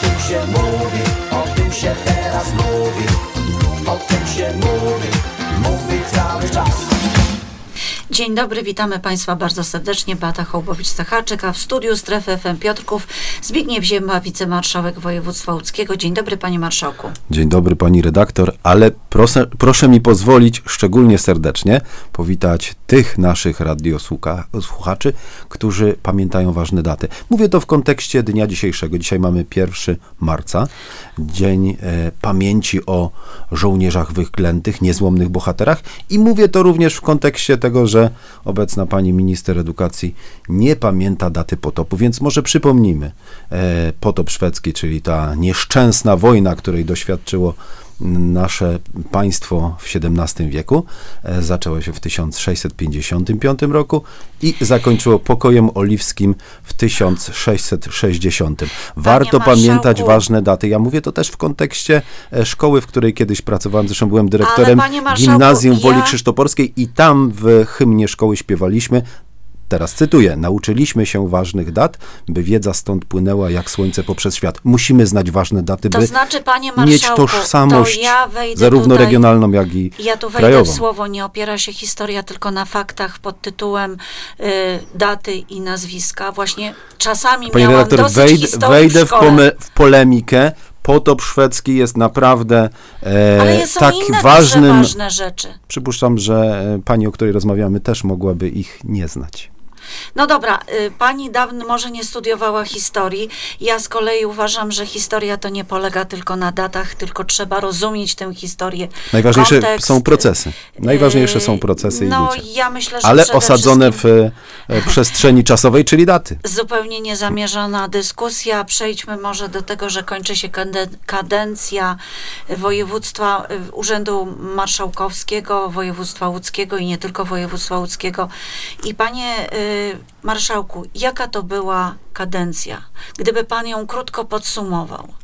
tym się mówi, o tym się teraz mówi O tym się mówi, mówi cały czas Dzień dobry, witamy Państwa bardzo serdecznie. Beata Hołbowicz-Sachaczyk, a w studiu Strefy FM Piotrków Zbigniew Ziemba, wicemarszałek województwa łódzkiego. Dzień dobry, panie marszałku. Dzień dobry pani redaktor, ale proszę, proszę mi pozwolić szczególnie serdecznie powitać tych naszych radiosłuchaczy, którzy pamiętają ważne daty. Mówię to w kontekście dnia dzisiejszego. Dzisiaj mamy 1 marca, Dzień e, Pamięci o żołnierzach wyklętych, niezłomnych bohaterach i mówię to również w kontekście tego, że obecna pani minister edukacji nie pamięta daty potopu, więc może przypomnimy e, potop szwedzki, czyli ta nieszczęsna wojna, której doświadczyło nasze państwo w XVII wieku. E, zaczęło się w 1655 roku i zakończyło pokojem oliwskim w 1660. Warto pamiętać ważne daty. Ja mówię to też w kontekście e, szkoły, w której kiedyś pracowałem. Zresztą byłem dyrektorem gimnazjum ja... Woli Krzysztoporskiej i tam w hymnie szkoły śpiewaliśmy Teraz cytuję: Nauczyliśmy się ważnych dat, by wiedza stąd płynęła jak słońce poprzez świat. Musimy znać ważne daty, to by znaczy, mieć tożsamość to ja zarówno tutaj, regionalną, jak i Ja tu wejdę krajową. w słowo, nie opiera się historia tylko na faktach pod tytułem y, daty i nazwiska. Właśnie czasami Panie miałam redaktor, dosyć wejd, wejdę w, w polemikę. Potop szwedzki jest naprawdę e, tak inne ważnym. ważne rzeczy. Przypuszczam, że e, pani, o której rozmawiamy, też mogłaby ich nie znać. No dobra, y, pani dawno może nie studiowała historii. Ja z kolei uważam, że historia to nie polega tylko na datach, tylko trzeba rozumieć tę historię. Najważniejsze kontekst. są procesy. Najważniejsze są procesy no, i ludzie. Ja myślę, że Ale osadzone w e, przestrzeni czasowej, czyli daty. Zupełnie niezamierzona dyskusja. Przejdźmy może do tego, że kończy się kadencja województwa, y, Urzędu Marszałkowskiego, województwa łódzkiego i nie tylko województwa łódzkiego. I panie y, marszałku, jaka to była kadencja? Gdyby pan ją krótko podsumował.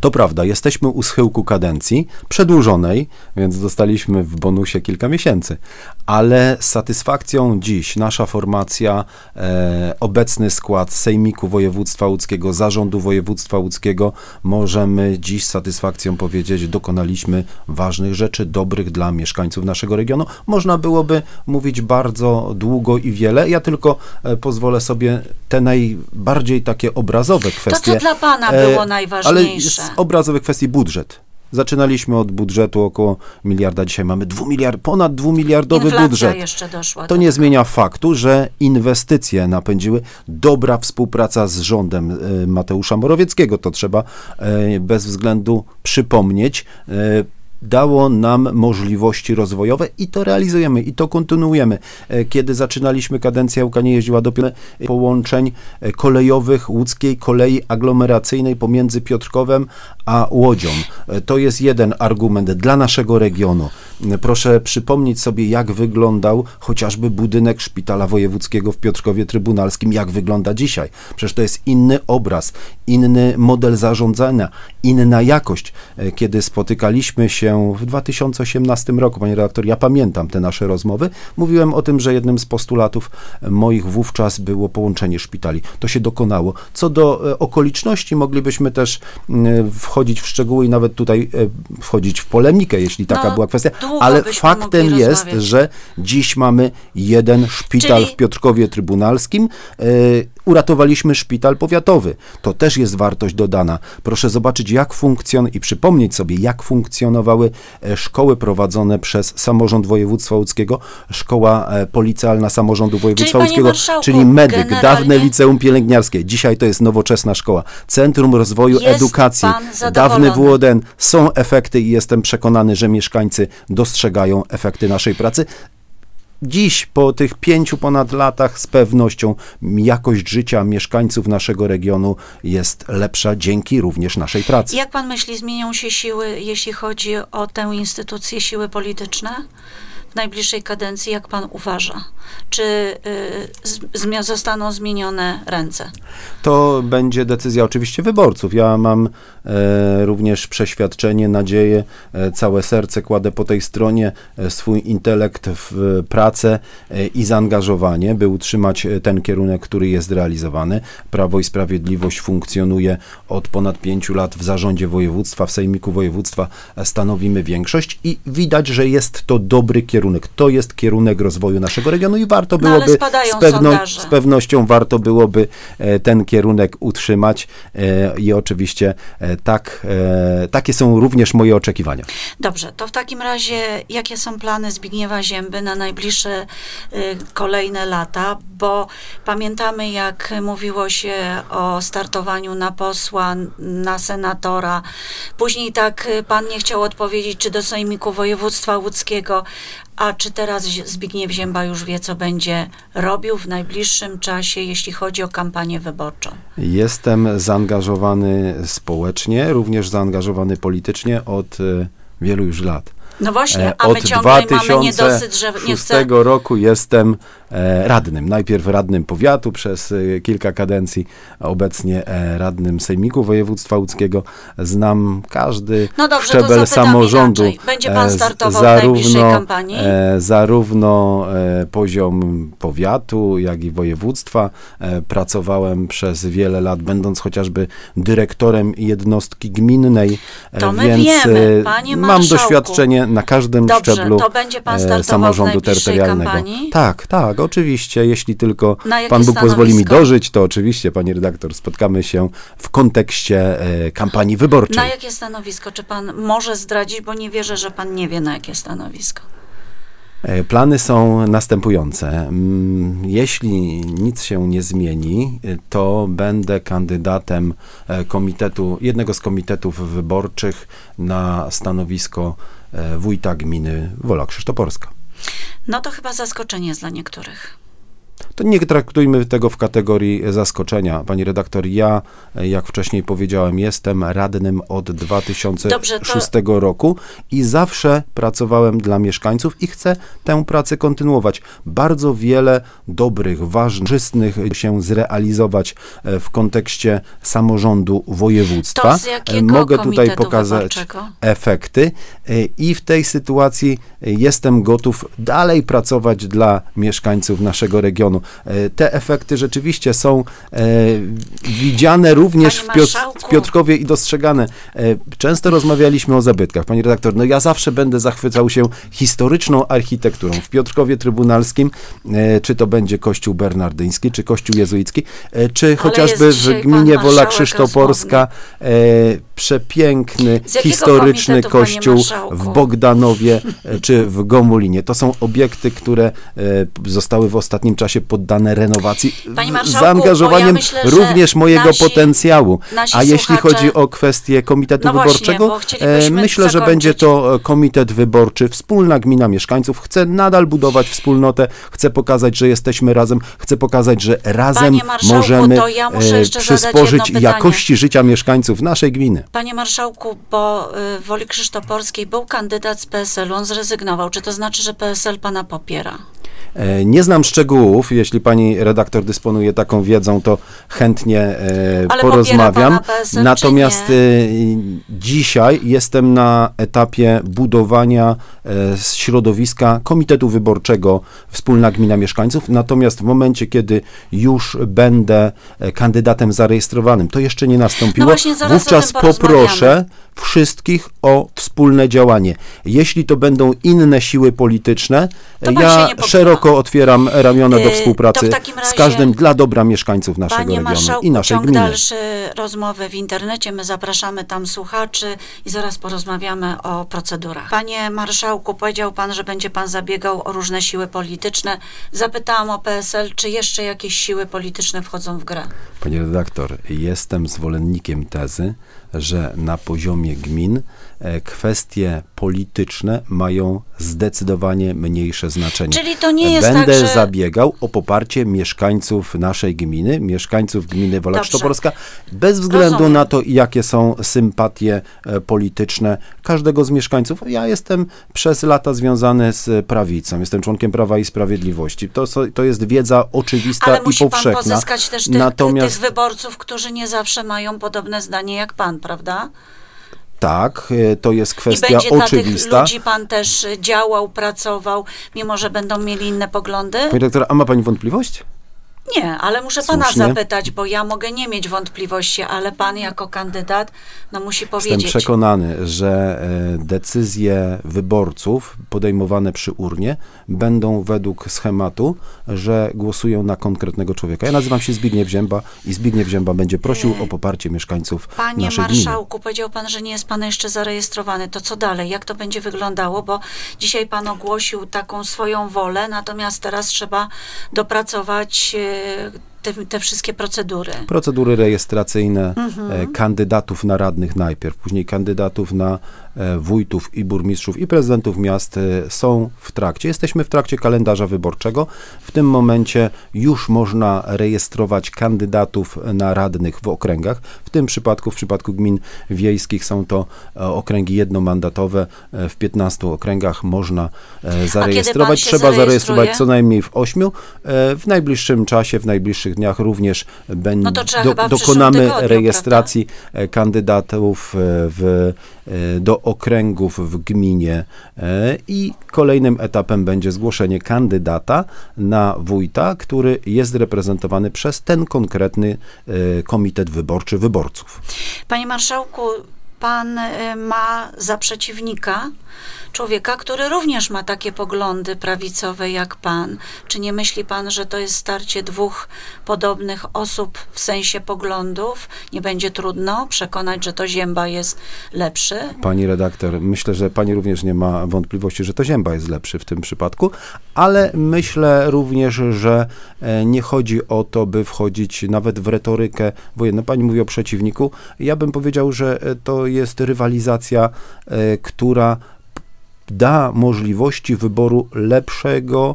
To prawda, jesteśmy u schyłku kadencji przedłużonej, więc dostaliśmy w bonusie kilka miesięcy, ale z satysfakcją dziś nasza formacja, e, obecny skład Sejmiku Województwa Łódzkiego, Zarządu Województwa Łódzkiego, możemy dziś z satysfakcją powiedzieć, dokonaliśmy ważnych rzeczy, dobrych dla mieszkańców naszego regionu. Można byłoby mówić bardzo długo i wiele, ja tylko e, pozwolę sobie te najbardziej takie obrazowe kwestie. To, co dla pana było e, najważniejsze? Ale obrazowe kwestie budżet. Zaczynaliśmy od budżetu około miliarda, dzisiaj mamy dwumiliard, ponad dwumiliardowy Inflacja budżet. jeszcze doszła. To nie zmienia faktu, że inwestycje napędziły dobra współpraca z rządem e, Mateusza Morawieckiego. To trzeba e, bez względu przypomnieć dało nam możliwości rozwojowe i to realizujemy i to kontynuujemy. E, kiedy zaczynaliśmy kadencję, Łuka nie jeździła do połączeń e, kolejowych łódzkiej kolei aglomeracyjnej pomiędzy Piotrkowem a Łodzią. E, to jest jeden argument dla naszego regionu. Proszę przypomnieć sobie, jak wyglądał chociażby budynek szpitala wojewódzkiego w Piotrkowie Trybunalskim, jak wygląda dzisiaj. Przecież to jest inny obraz, inny model zarządzania, inna jakość. Kiedy spotykaliśmy się w 2018 roku, panie redaktor, ja pamiętam te nasze rozmowy, mówiłem o tym, że jednym z postulatów moich wówczas było połączenie szpitali. To się dokonało. Co do e, okoliczności, moglibyśmy też wchodzić w szczegóły i nawet tutaj e, wchodzić w polemikę, jeśli taka no, była kwestia, ale faktem jest, rozmawiać. że dziś mamy jeden szpital Czyli... w Piotrkowie Trybunalskim. E, uratowaliśmy szpital powiatowy. To też jest wartość dodana. Proszę zobaczyć, jak funkcjonuje i przypomnieć sobie, jak funkcjonowały e, szkoły prowadzone przez samorząd województwa łódzkiego, szkoła e, policjalna samorządu województwa czyli, łódzkiego, czyli medyk, generalnie... dawne liceum pielęgniarskie. Dzisiaj to jest nowoczesna szkoła. Centrum Rozwoju jest Edukacji, dawny WODN. Są efekty i jestem przekonany, że mieszkańcy dostrzegają efekty naszej pracy dziś, po tych pięciu ponad latach, z pewnością jakość życia mieszkańców naszego regionu jest lepsza dzięki również naszej pracy. Jak pan myśli, zmienią się siły, jeśli chodzi o tę instytucję, siły polityczne? W najbliższej kadencji, jak pan uważa? Czy y, zostaną zmienione ręce? To będzie decyzja oczywiście wyborców. Ja mam e, również przeświadczenie, nadzieję, e, całe serce kładę po tej stronie, e, swój intelekt w pracę e, i zaangażowanie, by utrzymać e, ten kierunek, który jest realizowany. Prawo i Sprawiedliwość funkcjonuje od ponad pięciu lat w zarządzie województwa, w sejmiku województwa e, stanowimy większość i widać, że jest to dobry kierunek. To jest kierunek rozwoju naszego regionu i warto No, byłoby z, pewno, z pewnością warto byłoby e, ten kierunek utrzymać e, i oczywiście e, tak, takie są również moje oczekiwania. Dobrze, to w takim razie jakie są plany Zbigniewa Zięby na najbliższe kolejne lata? Bo pamiętamy, jak mówiło się o startowaniu na posła, na senatora. Później tak pan nie chciał odpowiedzieć, czy do Sejmiku Województwa Łódzkiego, a czy teraz Zbigniew Zięba już wie, co będzie robił w najbliższym czasie, jeśli chodzi o kampanię wyborczą? Jestem zaangażowany społecznie, również zaangażowany politycznie od e, wielu już lat. No właśnie, E, a my Od ciągle mamy niedosyt, że nie 2006 chce... roku jestem radnym. Najpierw radnym powiatu przez e, kilka kadencji, obecnie e, radnym Sejmiku Województwa Łódzkiego. Znam każdy No dobrze, szczebel samorządu. inaczej. Będzie pan e, startował w najbliższej kampanii? E, zarówno e, poziom powiatu, jak i województwa. E, pracowałem przez wiele lat, będąc chociażby dyrektorem jednostki gminnej, e, To my więc wiemy, e, panie mam doświadczenie na każdym Dobrze, szczeblu to będzie pan e, w samorządu najbliższej terytorialnego. kampanii? Tak, tak, oczywiście, jeśli tylko Pan Bóg pozwoli mi dożyć, to oczywiście, pani redaktor, spotkamy się w kontekście e, kampanii wyborczej. Na jakie stanowisko? Czy pan może zdradzić, bo nie wierzę, że pan nie wie, na jakie stanowisko. E, Plany są następujące. Mm, Jeśli nic się nie zmieni, e, to będę kandydatem e, komitetu, jednego z komitetów wyborczych na stanowisko wójta gminy Wola Krzysztoporska. No to chyba zaskoczenie jest dla niektórych. To nie traktujmy tego w kategorii zaskoczenia. Pani redaktor, ja, e, jak wcześniej powiedziałem, jestem radnym od 2006 roku i zawsze pracowałem dla mieszkańców i chcę tę pracę kontynuować. Bardzo wiele dobrych, ważnych, korzystnych się zrealizować e, w kontekście samorządu województwa. To E, Mogę tutaj pokazać wyborczego? efekty e, i w tej sytuacji e, jestem gotów dalej pracować dla mieszkańców naszego regionu. E, Te efekty rzeczywiście są e, widziane również w, Panie Piotrkowie i dostrzegane. E, Często rozmawialiśmy o zabytkach. Pani redaktor, no ja zawsze będę zachwycał się historyczną architekturą. W Piotrkowie Trybunalskim, czy to będzie kościół bernardyński, czy kościół jezuicki, czy chociażby w gminie Wola Krzysztoporska, przepiękny, historyczny kościół w Bogdanowie czy w Gomulinie. To są obiekty, które zostały w ostatnim czasie poddane renowacji z zaangażowaniem ja myślę, że również mojego nasi- potencjału. nasi A jeśli słuchacze- chodzi o kwestię komitetu No właśnie, wyborczego, bo e, myślę, że zakończyć. będzie to e, komitet wyborczy, wspólna gmina mieszkańców. Chcę nadal budować wspólnotę, chcę pokazać, że jesteśmy razem, chcę pokazać, że razem możemy ja e, przysporzyć jakości życia mieszkańców naszej gminy. Panie marszałku, bo w Woli Krzysztoporskiej był kandydat z PSL-u, on zrezygnował. Czy to znaczy, że PSL pana popiera? E, Nie znam szczegółów. Jeśli pani redaktor dysponuje taką wiedzą, to chętnie e, Ale porozmawiam. PSL, Natomiast e, dzisiaj jestem na etapie budowania środowiska Komitetu Wyborczego Wspólna Gmina Mieszkańców. Natomiast w momencie, kiedy już będę kandydatem zarejestrowanym, to jeszcze nie nastąpiło, No właśnie, wówczas poproszę wszystkich o wspólne działanie. Jeśli to będą inne siły polityczne, To ja podda. Szeroko otwieram ramiona do to współpracy z każdym dla dobra mieszkańców naszego Panie regionu marszałku, i naszej ciąg gminy. dalszy rozmowy w internecie. My zapraszamy tam słuchaczy i zaraz porozmawiamy o procedurach. Panie marszałku, powiedział pan, że będzie pan zabiegał o różne siły polityczne. Zapytałam o PSL, czy jeszcze jakieś siły polityczne wchodzą w grę. Panie redaktor, jestem zwolennikiem tezy, że na poziomie gmin kwestie polityczne mają zdecydowanie mniejsze znaczenie. Czyli to nie jest będę tak, że- zabiegał o poparcie mieszkańców naszej gminy, mieszkańców gminy. Krzyżopolska, bez względu Rozumiem. na to, jakie są sympatie e, polityczne każdego z mieszkańców. Ja jestem przez lata związany z prawicą, jestem członkiem Prawa i Sprawiedliwości. To, to jest wiedza oczywista Ale i musi pan powszechna. pozyskać też tych, Natomiast tych wyborców, którzy nie zawsze mają podobne zdanie jak pan, prawda? Tak, e, to jest I kwestia będzie dla tych oczywista. ludzi pan też y, działał, pracował, mimo że będą mieli inne poglądy? Pani doktor, a ma pani wątpliwość? Nie, ale muszę pana Słusznie. zapytać, bo ja mogę nie mieć wątpliwości, ale pan jako kandydat no musi Jestem powiedzieć. przekonany, że e, decyzje wyborców podejmowane przy urnie będą według schematu, że głosują na konkretnego człowieka. Ja nazywam się Zbigniew Zięba i Zbigniew Zięba będzie prosił o poparcie mieszkańców Panie naszej gminy. marszałku, powiedział pan, że nie jest pan jeszcze zarejestrowany. To co dalej? Jak to będzie wyglądało? Bo dzisiaj pan ogłosił taką swoją wolę, natomiast teraz trzeba dopracować e, te, te wszystkie procedury. Procedury rejestracyjne Mhm. e, kandydatów na radnych najpierw, później kandydatów na e, wójtów i burmistrzów i prezydentów miast e, są w trakcie. Jesteśmy w trakcie kalendarza wyborczego. W tym momencie już można rejestrować kandydatów na radnych w okręgach. W tym przypadku, w przypadku gmin wiejskich są to okręgi jednomandatowe. W 15 okręgach można zarejestrować. Trzeba zarejestruje? zarejestrować co najmniej w ośmiu. E, W najbliższym czasie, w najbliższych dniach również będzie No do, dokonamy tygodniu, rejestracji e, kandydatów e, w, e, do okręgów w gminie i kolejnym etapem będzie zgłoszenie kandydata na wójta, który jest reprezentowany przez ten konkretny komitet wyborczy wyborców. Panie marszałku, pan ma za przeciwnika człowieka, który również ma takie poglądy prawicowe jak pan. Czy nie myśli pan, że to jest starcie dwóch podobnych osób w sensie poglądów? Nie będzie trudno przekonać, że to Zięba jest lepszy? Pani redaktor, myślę, że pani również nie ma wątpliwości, że to Zięba jest lepszy w tym przypadku, ale myślę również, że e, nie chodzi o to, by wchodzić nawet w retorykę wojenną. Pani mówi o przeciwniku. Ja bym powiedział, że e, to jest rywalizacja, e, która da możliwości wyboru lepszego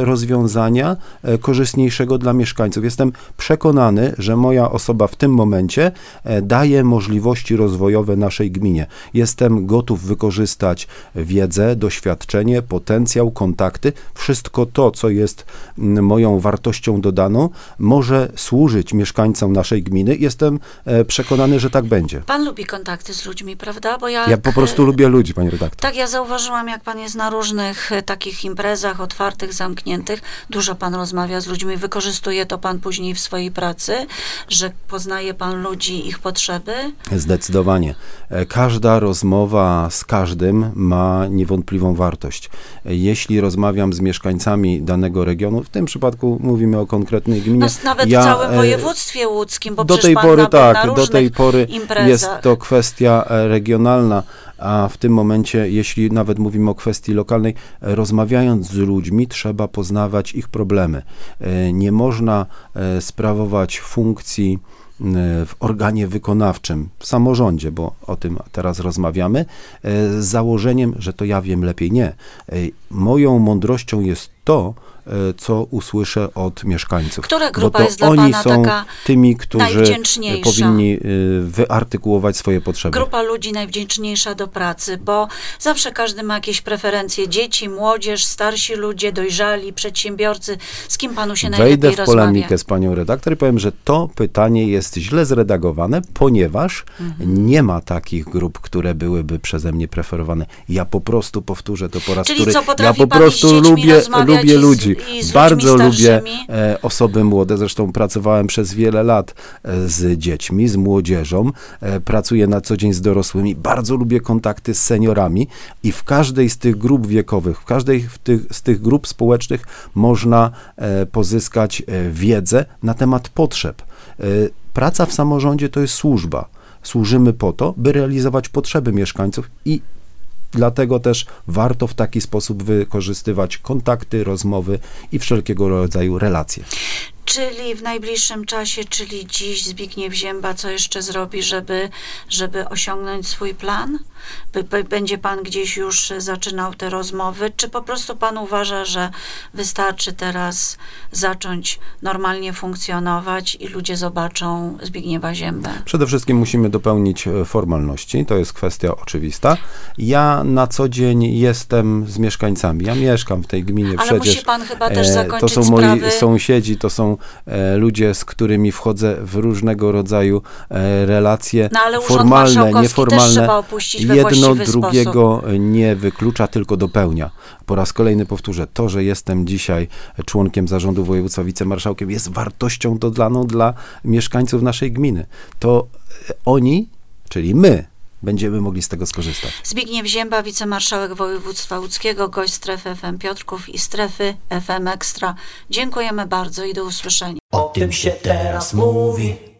rozwiązania, e, korzystniejszego dla mieszkańców. Jestem przekonany, że moja osoba w tym momencie e, daje możliwości rozwojowe naszej gminie. Jestem gotów wykorzystać wiedzę, doświadczenie, potencjał, kontakty, wszystko to, co jest moją wartością dodaną, może służyć mieszkańcom naszej gminy. Jestem e, przekonany, że tak będzie. Pan lubi kontakty z ludźmi, prawda? Bo jak, Ja po prostu lubię ludzi, pani redaktor. Tak, ja zauważyłam, jak pan jest na różnych e, takich imprezach otwartych, zamkniętych. Dużo pan rozmawia z ludźmi, wykorzystuje to pan później w swojej pracy, że poznaje pan ludzi, ich potrzeby. Zdecydowanie. E, Każda rozmowa z każdym ma niewątpliwą wartość. E, Jeśli rozmawiam z mieszkańcami danego regionu, w tym przypadku mówimy o konkretnej gminie. No, nawet ja, w całym e, województwie łódzkim, bo do przecież tej pory tak, do tej pory imprezach. jest to kwestia regionalna, a w tym momencie, jeśli nawet mówimy o kwestii lokalnej, rozmawiając z ludźmi, trzeba poznawać ich problemy. E, Nie można e, sprawować funkcji e, w organie wykonawczym, w samorządzie, bo o tym teraz rozmawiamy, z założeniem, że to ja wiem lepiej. Nie. Moją mądrością jest to, e, co usłyszę od mieszkańców. Która bo grupa to jest dla oni pana są tymi, którzy e, powinni y, wyartykułować swoje potrzeby. Grupa ludzi najwdzięczniejsza do pracy, bo zawsze każdy ma jakieś preferencje. Dzieci, młodzież, starsi ludzie, dojrzali, przedsiębiorcy. Z kim panu się Wejdę najlepiej w rozmawia? polemikę z panią redaktor i powiem, że to pytanie jest źle zredagowane, ponieważ Mhm. nie ma takich grup, które byłyby przeze mnie preferowane. Ja po prostu powtórzę to po raz Czyli który. co, ja po prostu lubię, rozmawiać lubię z- ludzi. i z Bardzo lubię e, osoby młode. Zresztą pracowałem przez wiele lat e, z dziećmi, z młodzieżą. E, pracuję na co dzień z dorosłymi. Bardzo lubię kontakty z seniorami i w każdej z tych grup wiekowych, w każdej tych, z tych grup społecznych można e, pozyskać e, wiedzę na temat potrzeb. E, praca w samorządzie to jest służba. Służymy po to, by realizować potrzeby mieszkańców i Dlatego też warto w taki sposób wykorzystywać kontakty, rozmowy i wszelkiego rodzaju relacje. Czyli w najbliższym czasie, czyli dziś Zbigniew Zięba, co jeszcze zrobi, żeby, żeby osiągnąć swój plan? będzie pan gdzieś już zaczynał te rozmowy, czy po prostu pan uważa, że wystarczy teraz zacząć normalnie funkcjonować i ludzie zobaczą Zbigniewa Ziębę? Przede wszystkim musimy dopełnić e, formalności, to jest kwestia oczywista. Ja na co dzień jestem z mieszkańcami, ja mieszkam w tej gminie Ale przecież. musi pan chyba też e, zakończyć To są moi sprawy- sąsiedzi, to są e, ludzie, z którymi wchodzę w różnego rodzaju e, relacje No, ale formalne, nieformalne. Jedno drugiego nie wyklucza, tylko dopełnia. Po raz kolejny powtórzę, to, że jestem dzisiaj członkiem zarządu województwa, wicemarszałkiem, jest wartością dodaną dla mieszkańców naszej gminy. To e, oni, czyli my, będziemy mogli z tego skorzystać. Zbigniew Zięba, wicemarszałek województwa łódzkiego, gość strefy FM Piotrków i strefy FM Ekstra. Dziękujemy bardzo i do usłyszenia. O tym się teraz mówi